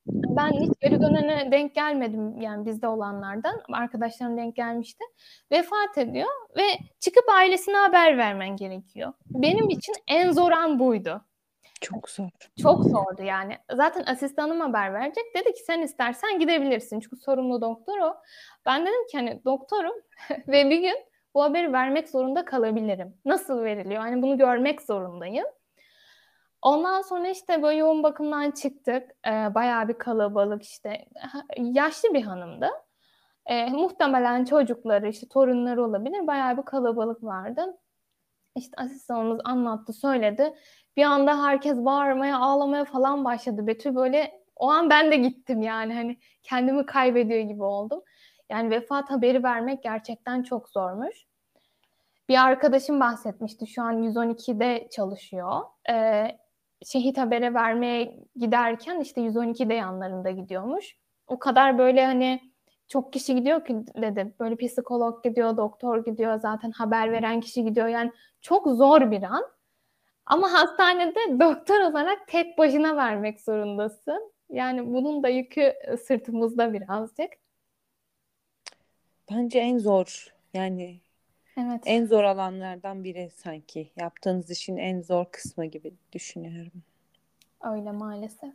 Ben hiç geri dönene denk gelmedim yani bizde olanlardan. Arkadaşlarım denk gelmişti. Vefat ediyor ve çıkıp ailesine haber vermen gerekiyor. Benim için en zor an buydu. Çok zor. Çok zordu yani. Zaten asistanım haber verecek. Dedi ki sen istersen gidebilirsin. Çünkü sorumlu doktor o. Ben dedim ki hani doktorum ve bir gün bu haberi vermek zorunda kalabilirim. Nasıl veriliyor? Hani bunu görmek zorundayım. Ondan sonra işte böyle yoğun bakımdan çıktık. Ee, bayağı bir kalabalık işte. Yaşlı bir hanımdı. Ee, muhtemelen çocukları işte torunları olabilir. Bayağı bir kalabalık vardı. İşte asistanımız anlattı, söyledi. Bir anda herkes bağırmaya, ağlamaya falan başladı. Betül böyle o an ben de gittim yani hani kendimi kaybediyor gibi oldum. Yani vefat haberi vermek gerçekten çok zormuş. Bir arkadaşım bahsetmişti. Şu an 112'de çalışıyor. Ee, şehit habere vermeye giderken işte 112'de yanlarında gidiyormuş. O kadar böyle hani çok kişi gidiyor ki dedi. Böyle psikolog gidiyor, doktor gidiyor, zaten haber veren kişi gidiyor. Yani çok zor bir an. Ama hastanede doktor olarak tek başına vermek zorundasın. Yani bunun da yükü sırtımızda birazcık. Bence en zor yani Evet. en zor alanlardan biri sanki. Yaptığınız işin en zor kısmı gibi düşünüyorum. Öyle maalesef.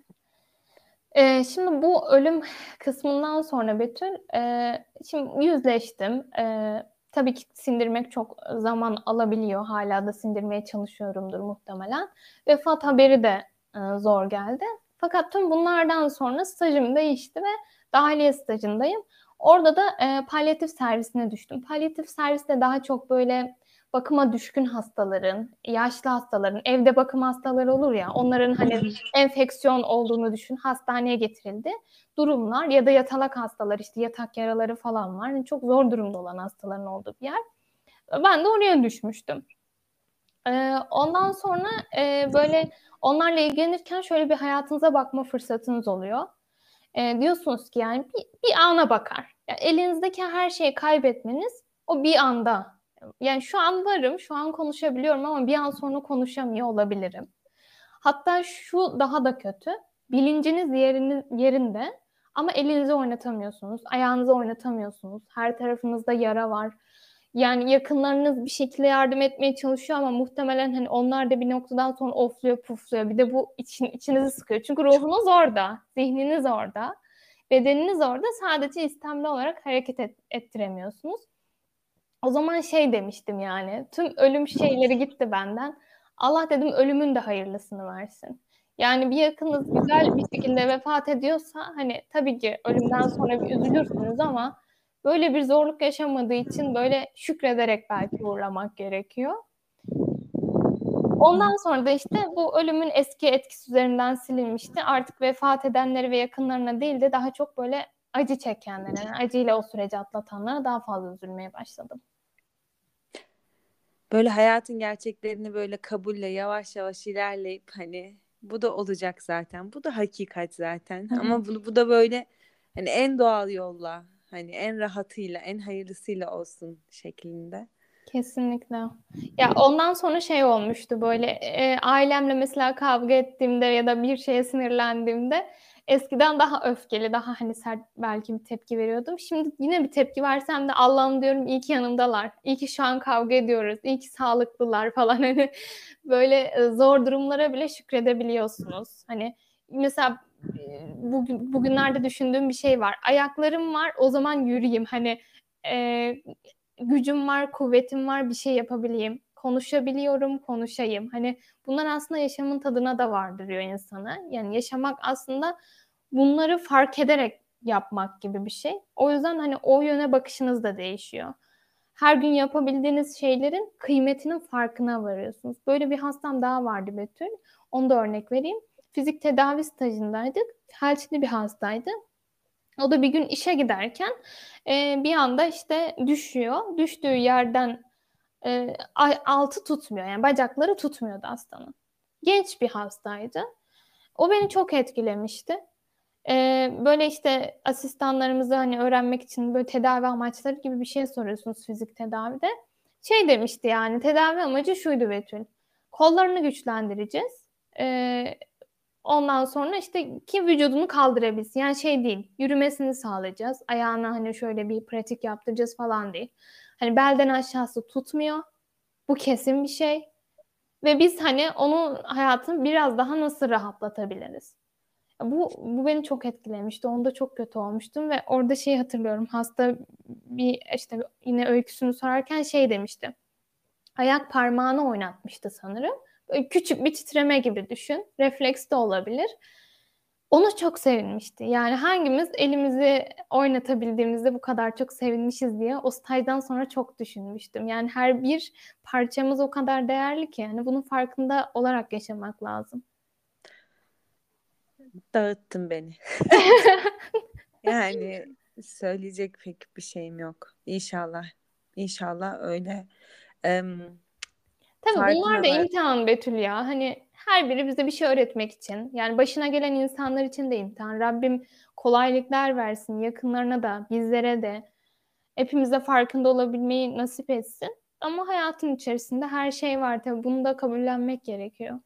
Ee, şimdi bu ölüm kısmından sonra Betül, e, şimdi yüzleştim. E, tabii ki sindirmek çok zaman alabiliyor. Hala da sindirmeye çalışıyorumdur muhtemelen. Vefat haberi de e, zor geldi. Fakat tüm bunlardan sonra stajım değişti ve dahiliye stajındayım. Orada da e, palyatif servisine düştüm. Palyatif serviste daha çok böyle bakıma düşkün hastaların, yaşlı hastaların, evde bakım hastaları olur ya, onların hani enfeksiyon olduğunu düşün, hastaneye getirildi. Durumlar ya da yatalak hastalar işte yatak yaraları falan var. Yani çok zor durumda olan hastaların olduğu bir yer. Ben de oraya düşmüştüm. Ee, ondan sonra e, böyle onlarla ilgilenirken şöyle bir hayatınıza bakma fırsatınız oluyor. E, diyorsunuz ki yani bir, bir ana bakar. Yani elinizdeki her şeyi kaybetmeniz o bir anda yani şu an varım, şu an konuşabiliyorum ama bir an sonra konuşamıyor olabilirim. Hatta şu daha da kötü. Bilinciniz yeriniz, yerinde ama elinizi oynatamıyorsunuz, ayağınızı oynatamıyorsunuz. Her tarafınızda yara var. Yani yakınlarınız bir şekilde yardım etmeye çalışıyor ama muhtemelen hani onlar da bir noktadan sonra ofluyor, pufluyor. Bir de bu için, içinizi sıkıyor. Çünkü ruhunuz orada, zihniniz orada, bedeniniz orada. Sadece istemli olarak hareket et, ettiremiyorsunuz. O zaman şey demiştim yani. Tüm ölüm şeyleri gitti benden. Allah dedim ölümün de hayırlısını versin. Yani bir yakınız güzel bir şekilde vefat ediyorsa hani tabii ki ölümden sonra bir üzülürsünüz ama böyle bir zorluk yaşamadığı için böyle şükrederek belki uğramak gerekiyor. Ondan sonra da işte bu ölümün eski etkisi üzerinden silinmişti. Artık vefat edenleri ve yakınlarına değil de daha çok böyle acı çekenlere, acıyla o süreci atlatanlara daha fazla üzülmeye başladım böyle hayatın gerçeklerini böyle kabulle yavaş yavaş ilerleyip hani bu da olacak zaten. Bu da hakikat zaten. Hı-hı. Ama bunu bu da böyle hani en doğal yolla Hani en rahatıyla, en hayırlısıyla olsun şeklinde. Kesinlikle. Ya ondan sonra şey olmuştu böyle e, ailemle mesela kavga ettiğimde ya da bir şeye sinirlendiğimde eskiden daha öfkeli, daha hani sert belki bir tepki veriyordum. Şimdi yine bir tepki versem de Allah'ım diyorum iyi ki yanımdalar. İyi ki şu an kavga ediyoruz. İyi ki sağlıklılar falan hani böyle zor durumlara bile şükredebiliyorsunuz. Hani mesela bugün bugünlerde düşündüğüm bir şey var. Ayaklarım var, o zaman yürüyeyim. Hani e, gücüm var, kuvvetim var, bir şey yapabileyim. Konuşabiliyorum, konuşayım. Hani bunlar aslında yaşamın tadına da vardırıyor insana. Yani yaşamak aslında bunları fark ederek yapmak gibi bir şey. O yüzden hani o yöne bakışınız da değişiyor. Her gün yapabildiğiniz şeylerin kıymetinin farkına varıyorsunuz. Böyle bir hastam daha vardı Betül. Onu da örnek vereyim. Fizik tedavi stajındaydık. Felçli bir hastaydı. O da bir gün işe giderken e, bir anda işte düşüyor. Düştüğü yerden e, altı tutmuyor. Yani bacakları tutmuyordu hastanın. Genç bir hastaydı. O beni çok etkilemişti. Ee, böyle işte asistanlarımızı hani öğrenmek için böyle tedavi amaçları gibi bir şey soruyorsunuz fizik tedavide. Şey demişti yani tedavi amacı şuydu Betül. Kollarını güçlendireceğiz. Ee, ondan sonra işte ki vücudunu kaldırabilsin. Yani şey değil yürümesini sağlayacağız. Ayağına hani şöyle bir pratik yaptıracağız falan değil. Hani belden aşağısı tutmuyor. Bu kesin bir şey. Ve biz hani onun hayatını biraz daha nasıl rahatlatabiliriz? Bu, bu beni çok etkilemişti. Onda çok kötü olmuştum ve orada şey hatırlıyorum. Hasta bir işte yine öyküsünü sorarken şey demişti. Ayak parmağını oynatmıştı sanırım. Böyle küçük bir titreme gibi düşün. Refleks de olabilir. Onu çok sevinmişti. Yani hangimiz elimizi oynatabildiğimizde bu kadar çok sevinmişiz diye o stajdan sonra çok düşünmüştüm. Yani her bir parçamız o kadar değerli ki yani bunun farkında olarak yaşamak lazım. Dağıttın beni. yani söyleyecek pek bir şeyim yok. İnşallah. İnşallah öyle. Um, Tabii bunlar da imtihan Betül ya. Hani her biri bize bir şey öğretmek için. Yani başına gelen insanlar için de imtihan. Rabbim kolaylıklar versin yakınlarına da, bizlere de. Hepimize farkında olabilmeyi nasip etsin. Ama hayatın içerisinde her şey var tabii. Bunu da kabullenmek gerekiyor.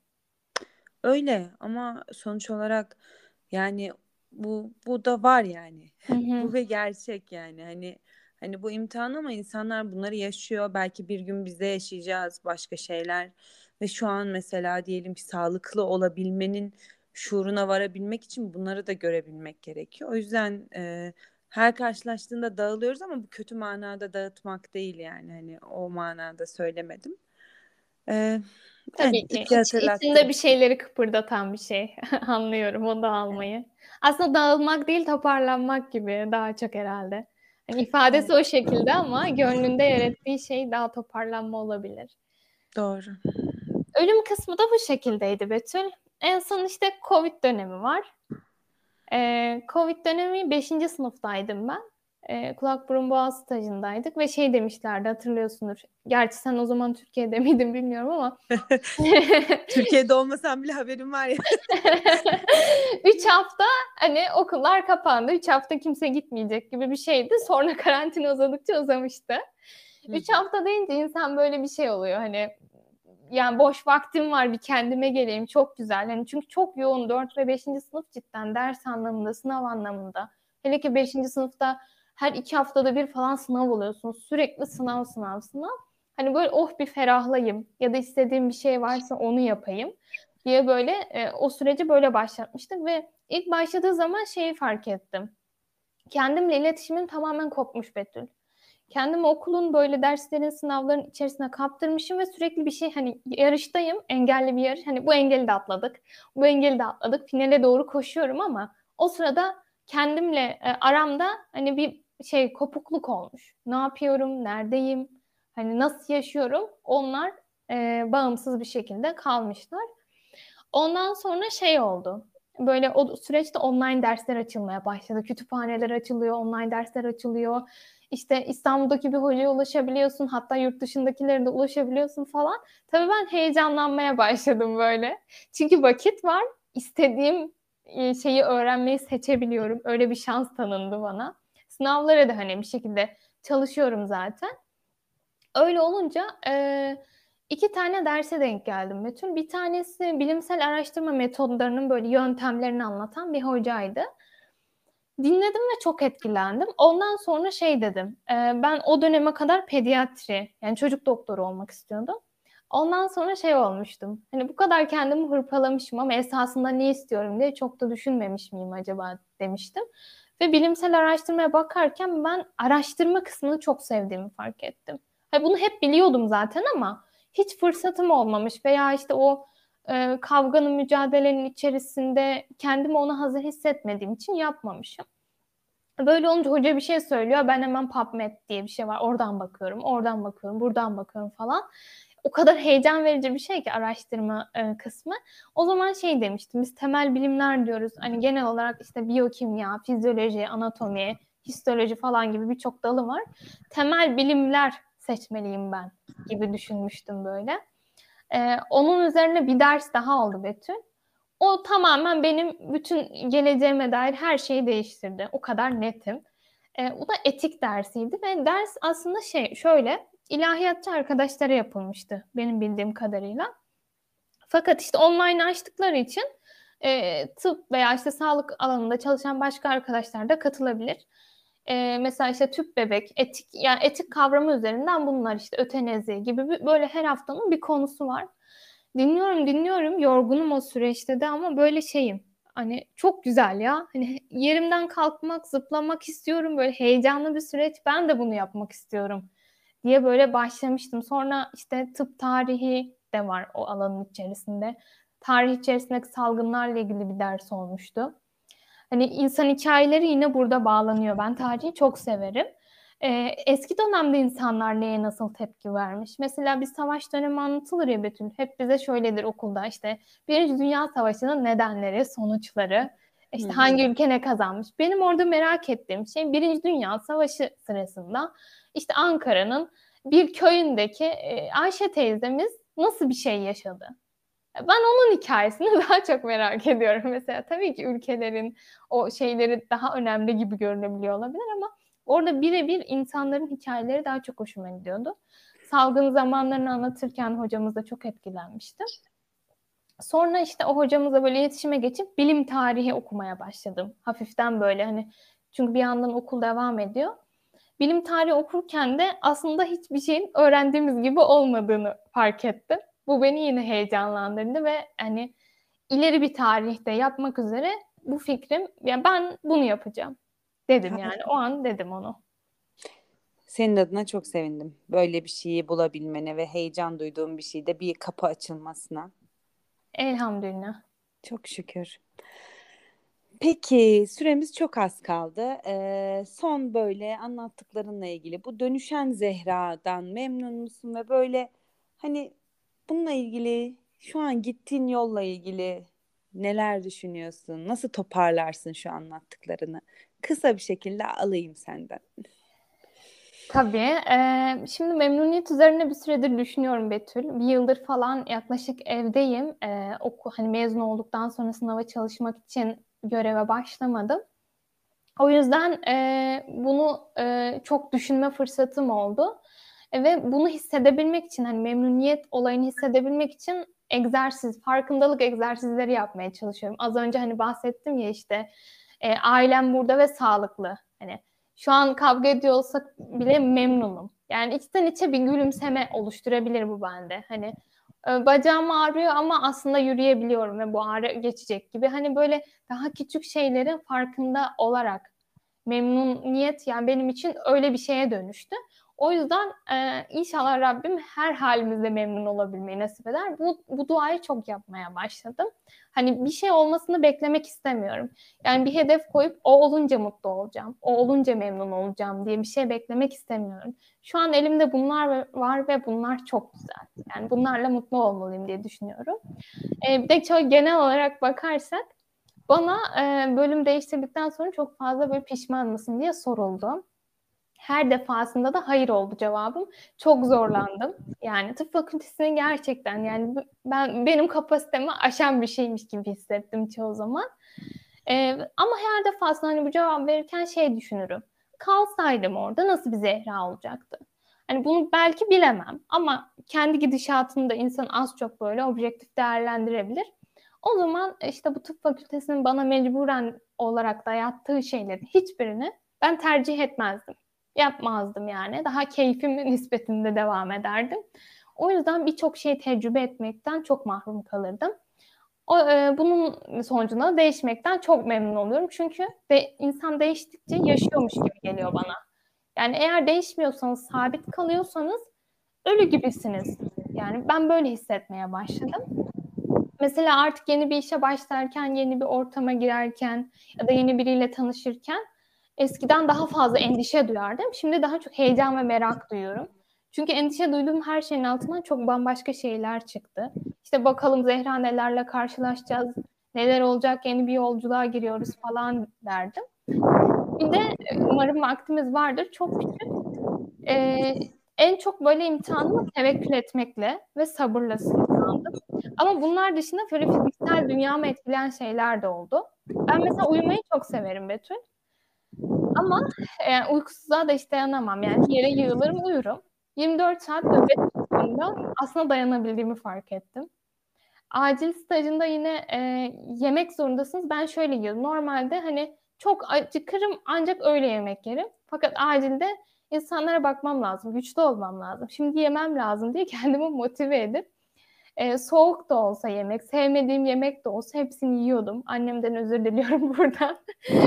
Öyle ama sonuç olarak yani bu bu da var yani. Hı hı. bu ve gerçek yani. Hani hani bu imtihan ama insanlar bunları yaşıyor. Belki bir gün biz de yaşayacağız başka şeyler. Ve şu an mesela diyelim ki sağlıklı olabilmenin şuuruna varabilmek için bunları da görebilmek gerekiyor. O yüzden e, her karşılaştığında dağılıyoruz ama bu kötü manada dağıtmak değil yani. Hani o manada söylemedim. E, Tabii yani, ki. İç, içinde bir şeyleri kıpırdatan bir şey. Anlıyorum o dağılmayı. Aslında dağılmak değil toparlanmak gibi daha çok herhalde. Yani ifadesi o şekilde ama gönlünde yer ettiği şey daha toparlanma olabilir. Doğru. Ölüm kısmı da bu şekildeydi Betül. En son işte Covid dönemi var. Ee, Covid dönemi 5. sınıftaydım ben. Ee, kulak burun boğaz stajındaydık ve şey demişlerdi hatırlıyorsundur. Gerçi sen o zaman Türkiye'de miydin bilmiyorum ama. Türkiye'de olmasam bile haberim var ya. Üç hafta hani okullar kapandı. Üç hafta kimse gitmeyecek gibi bir şeydi. Sonra karantina uzadıkça uzamıştı. Üç hafta deyince insan böyle bir şey oluyor hani yani boş vaktim var bir kendime geleyim çok güzel. Yani çünkü çok yoğun 4 ve 5. sınıf cidden ders anlamında, sınav anlamında. Hele ki 5. sınıfta her iki haftada bir falan sınav oluyorsunuz. Sürekli sınav sınav sınav. Hani böyle oh bir ferahlayayım ya da istediğim bir şey varsa onu yapayım diye böyle e, o süreci böyle başlatmıştık ve ilk başladığı zaman şeyi fark ettim. Kendimle iletişimim tamamen kopmuş Betül kendimi okulun böyle derslerin, sınavların içerisine kaptırmışım ve sürekli bir şey hani yarıştayım, engelli bir yarış. Hani bu engeli de atladık, bu engeli de atladık. Finale doğru koşuyorum ama o sırada kendimle e, aramda hani bir şey kopukluk olmuş. Ne yapıyorum, neredeyim, hani nasıl yaşıyorum onlar e, bağımsız bir şekilde kalmışlar. Ondan sonra şey oldu. Böyle o süreçte online dersler açılmaya başladı. Kütüphaneler açılıyor, online dersler açılıyor işte İstanbul'daki bir hocaya ulaşabiliyorsun hatta yurt dışındakilere de ulaşabiliyorsun falan. Tabii ben heyecanlanmaya başladım böyle. Çünkü vakit var. istediğim e, şeyi öğrenmeyi seçebiliyorum. Öyle bir şans tanındı bana. Sınavlara da hani bir şekilde çalışıyorum zaten. Öyle olunca e, iki tane derse denk geldim Betül. Bir tanesi bilimsel araştırma metodlarının böyle yöntemlerini anlatan bir hocaydı. Dinledim ve çok etkilendim. Ondan sonra şey dedim. E, ben o döneme kadar pediatri yani çocuk doktoru olmak istiyordum. Ondan sonra şey olmuştum. Hani bu kadar kendimi hırpalamışım ama esasında ne istiyorum diye çok da düşünmemiş miyim acaba demiştim. Ve bilimsel araştırmaya bakarken ben araştırma kısmını çok sevdiğimi fark ettim. Hani bunu hep biliyordum zaten ama hiç fırsatım olmamış veya işte o e, kavganın, mücadelenin içerisinde kendimi ona hazır hissetmediğim için yapmamışım. Böyle olunca hoca bir şey söylüyor. Ben hemen PubMed diye bir şey var. Oradan bakıyorum, oradan bakıyorum, buradan bakıyorum falan. O kadar heyecan verici bir şey ki araştırma e, kısmı. O zaman şey demiştim. Biz temel bilimler diyoruz. Hani genel olarak işte biyokimya, fizyoloji, anatomi, histoloji falan gibi birçok dalı var. Temel bilimler seçmeliyim ben gibi düşünmüştüm böyle. Ee, onun üzerine bir ders daha oldu Betül. O tamamen benim bütün geleceğime dair her şeyi değiştirdi. O kadar netim. Ee, o da etik dersiydi ve ders aslında şey şöyle ilahiyatçı arkadaşlara yapılmıştı benim bildiğim kadarıyla. Fakat işte online açtıkları için e, tıp veya işte sağlık alanında çalışan başka arkadaşlar da katılabilir. E, mesela işte tüp bebek, etik yani etik kavramı üzerinden bunlar işte ötenezi gibi bir, böyle her haftanın bir konusu var. Dinliyorum dinliyorum yorgunum o süreçte de ama böyle şeyim. Hani çok güzel ya. Hani yerimden kalkmak, zıplamak istiyorum. Böyle heyecanlı bir süreç. Ben de bunu yapmak istiyorum diye böyle başlamıştım. Sonra işte tıp tarihi de var o alanın içerisinde. Tarih içerisindeki salgınlarla ilgili bir ders olmuştu. Hani insan hikayeleri yine burada bağlanıyor. Ben tarihi çok severim. Ee, eski dönemde insanlar neye nasıl tepki vermiş? Mesela bir savaş dönemi anlatılır ya Betül. Hep bize şöyledir okulda işte Birinci Dünya Savaşı'nın nedenleri, sonuçları, işte hmm. hangi ülke ne kazanmış. Benim orada merak ettiğim şey Birinci Dünya Savaşı sırasında işte Ankara'nın bir köyündeki e, Ayşe teyzemiz nasıl bir şey yaşadı? Ben onun hikayesini daha çok merak ediyorum. Mesela tabii ki ülkelerin o şeyleri daha önemli gibi görünebiliyor olabilir ama orada birebir insanların hikayeleri daha çok hoşuma gidiyordu. Salgın zamanlarını anlatırken hocamız da çok etkilenmişti. Sonra işte o hocamızla böyle iletişime geçip bilim tarihi okumaya başladım. Hafiften böyle hani çünkü bir yandan okul devam ediyor. Bilim tarihi okurken de aslında hiçbir şeyin öğrendiğimiz gibi olmadığını fark ettim. Bu beni yine heyecanlandırdı ve hani ileri bir tarihte yapmak üzere bu fikrim yani ben bunu yapacağım dedim yani o an dedim onu. Senin adına çok sevindim. Böyle bir şeyi bulabilmene ve heyecan duyduğum bir şeyde bir kapı açılmasına. Elhamdülillah. Çok şükür. Peki süremiz çok az kaldı. Ee, son böyle anlattıklarınla ilgili bu dönüşen Zehra'dan memnun musun ve böyle hani bununla ilgili şu an gittiğin yolla ilgili neler düşünüyorsun? Nasıl toparlarsın şu anlattıklarını? Kısa bir şekilde alayım senden. Tabii. Ee, şimdi memnuniyet üzerine bir süredir düşünüyorum Betül. Bir yıldır falan yaklaşık evdeyim. Ee, oku, hani mezun olduktan sonra sınava çalışmak için göreve başlamadım. O yüzden e, bunu e, çok düşünme fırsatım oldu. E, ve bunu hissedebilmek için hani memnuniyet olayını hissedebilmek için egzersiz, farkındalık egzersizleri yapmaya çalışıyorum. Az önce hani bahsettim ya işte e, ailem burada ve sağlıklı. Hani şu an kavga ediyor olsak bile memnunum. Yani içten içe bir gülümseme oluşturabilir bu bende. Hani e, bacağım ağrıyor ama aslında yürüyebiliyorum ve bu ağrı geçecek gibi. Hani böyle daha küçük şeylerin farkında olarak memnuniyet yani benim için öyle bir şeye dönüştü. O yüzden e, inşallah Rabbim her halimizde memnun olabilmeyi nasip eder. Bu, bu duayı çok yapmaya başladım. Hani bir şey olmasını beklemek istemiyorum. Yani bir hedef koyup o olunca mutlu olacağım, o olunca memnun olacağım diye bir şey beklemek istemiyorum. Şu an elimde bunlar var ve bunlar çok güzel. Yani bunlarla mutlu olmalıyım diye düşünüyorum. E, bir de çok genel olarak bakarsak bana e, bölüm değiştirdikten sonra çok fazla böyle pişman mısın diye soruldu. Her defasında da hayır oldu cevabım. Çok zorlandım. Yani tıp fakültesini gerçekten yani ben benim kapasitemi aşan bir şeymiş gibi hissettim çoğu zaman. Ee, ama her defasında hani bu cevap verirken şey düşünürüm. kalsaydım orada nasıl bir Zehra olacaktı? Hani bunu belki bilemem ama kendi gidişatını da insan az çok böyle objektif değerlendirebilir. O zaman işte bu tıp fakültesinin bana mecburen olarak dayattığı şeylerin hiçbirini ben tercih etmezdim. Yapmazdım yani. Daha keyfimin nispetinde devam ederdim. O yüzden birçok şeyi tecrübe etmekten çok mahrum kalırdım. O, e, bunun sonucunda değişmekten çok memnun oluyorum. Çünkü de, insan değiştikçe yaşıyormuş gibi geliyor bana. Yani eğer değişmiyorsanız, sabit kalıyorsanız ölü gibisiniz. Yani ben böyle hissetmeye başladım. Mesela artık yeni bir işe başlarken, yeni bir ortama girerken ya da yeni biriyle tanışırken eskiden daha fazla endişe duyardım. Şimdi daha çok heyecan ve merak duyuyorum. Çünkü endişe duyduğum her şeyin altından çok bambaşka şeyler çıktı. İşte bakalım Zehra nelerle karşılaşacağız, neler olacak, yeni bir yolculuğa giriyoruz falan derdim. Bir de umarım vaktimiz vardır. Çok küçük. Ee, en çok böyle imtihanımı tevekkül etmekle ve sabırla sınırlandım. Ama bunlar dışında böyle fiziksel dünyamı etkileyen şeyler de oldu. Ben mesela uyumayı çok severim Betül. Ama e, uykusuzluğa da hiç dayanamam. Yani yere yığılırım uyurum. 24 saat nöbet aslında dayanabildiğimi fark ettim. Acil stajında yine e, yemek zorundasınız. Ben şöyle yiyorum. Normalde hani çok acıkırım ancak öyle yemek yerim. Fakat acilde insanlara bakmam lazım, güçlü olmam lazım. Şimdi yemem lazım diye kendimi motive edip e, soğuk da olsa yemek, sevmediğim yemek de olsa hepsini yiyordum. Annemden özür diliyorum buradan.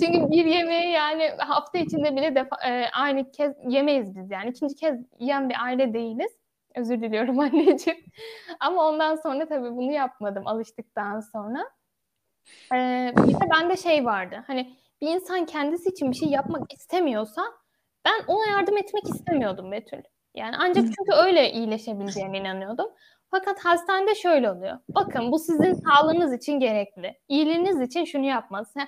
Çünkü bir yemeği yani hafta içinde bile defa, e, aynı kez yemeyiz biz yani. ikinci kez yiyen bir aile değiliz. Özür diliyorum anneciğim. Ama ondan sonra tabii bunu yapmadım alıştıktan sonra. Ee, bir de bende şey vardı. Hani bir insan kendisi için bir şey yapmak istemiyorsa ben ona yardım etmek istemiyordum Betül. Yani ancak çünkü öyle iyileşebileceğine inanıyordum. Fakat hastanede şöyle oluyor. Bakın bu sizin sağlığınız için gerekli. İyiliğiniz için şunu yapması.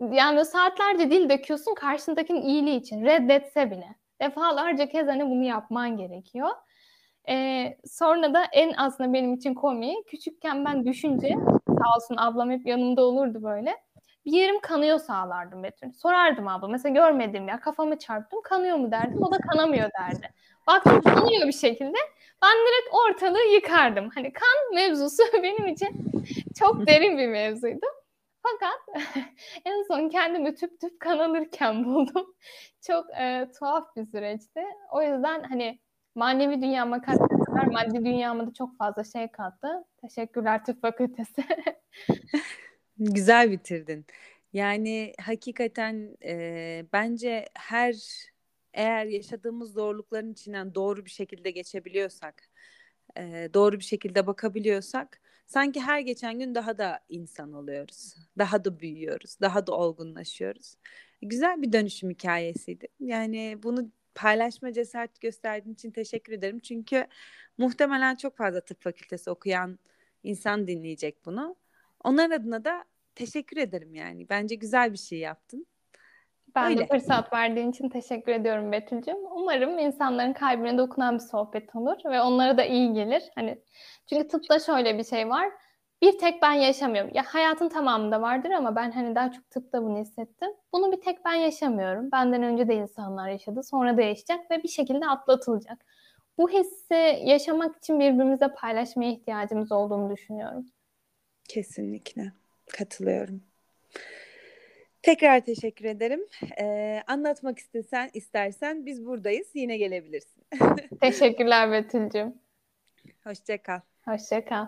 Yani saatlerce dil döküyorsun karşındakinin iyiliği için. Reddetse bile. Defalarca kez hani bunu yapman gerekiyor. Ee, sonra da en aslında benim için komiği küçükken ben düşünce sağ olsun ablam hep yanımda olurdu böyle. Bir yerim kanıyor sağlardım Betül. Sorardım abla mesela görmedim ya kafamı çarptım kanıyor mu derdim. O da kanamıyor derdi. Baktım kanıyor bir şekilde. Ben direkt ortalığı yıkardım. Hani kan mevzusu benim için çok derin bir mevzuydu. Fakat en son kendimi tüp tüp kan alırken buldum. Çok e, tuhaf bir süreçti. O yüzden hani manevi dünyama kattığı kadar maddi dünyama da çok fazla şey kattı. Teşekkürler tıp fakültesi. Güzel bitirdin. Yani hakikaten e, bence her eğer yaşadığımız zorlukların içinden doğru bir şekilde geçebiliyorsak, e, doğru bir şekilde bakabiliyorsak sanki her geçen gün daha da insan oluyoruz. Daha da büyüyoruz, daha da olgunlaşıyoruz. Güzel bir dönüşüm hikayesiydi. Yani bunu paylaşma cesaret gösterdiğin için teşekkür ederim. Çünkü muhtemelen çok fazla tıp fakültesi okuyan insan dinleyecek bunu. Onların adına da teşekkür ederim yani. Bence güzel bir şey yaptın. Ben Öyle. de fırsat verdiğin için teşekkür ediyorum Betül'cüm. Umarım insanların kalbine dokunan bir sohbet olur ve onlara da iyi gelir. Hani çünkü tıpta şöyle bir şey var. Bir tek ben yaşamıyorum. Ya hayatın tamamında vardır ama ben hani daha çok tıpta bunu hissettim. Bunu bir tek ben yaşamıyorum. Benden önce de insanlar yaşadı. Sonra da yaşayacak ve bir şekilde atlatılacak. Bu hissi yaşamak için birbirimize paylaşmaya ihtiyacımız olduğunu düşünüyorum. Kesinlikle. Katılıyorum. Tekrar teşekkür ederim. Ee, anlatmak istesen, istersen biz buradayız. Yine gelebilirsin. Teşekkürler Betül'cüm. Hoşça kal. Hoşça kal.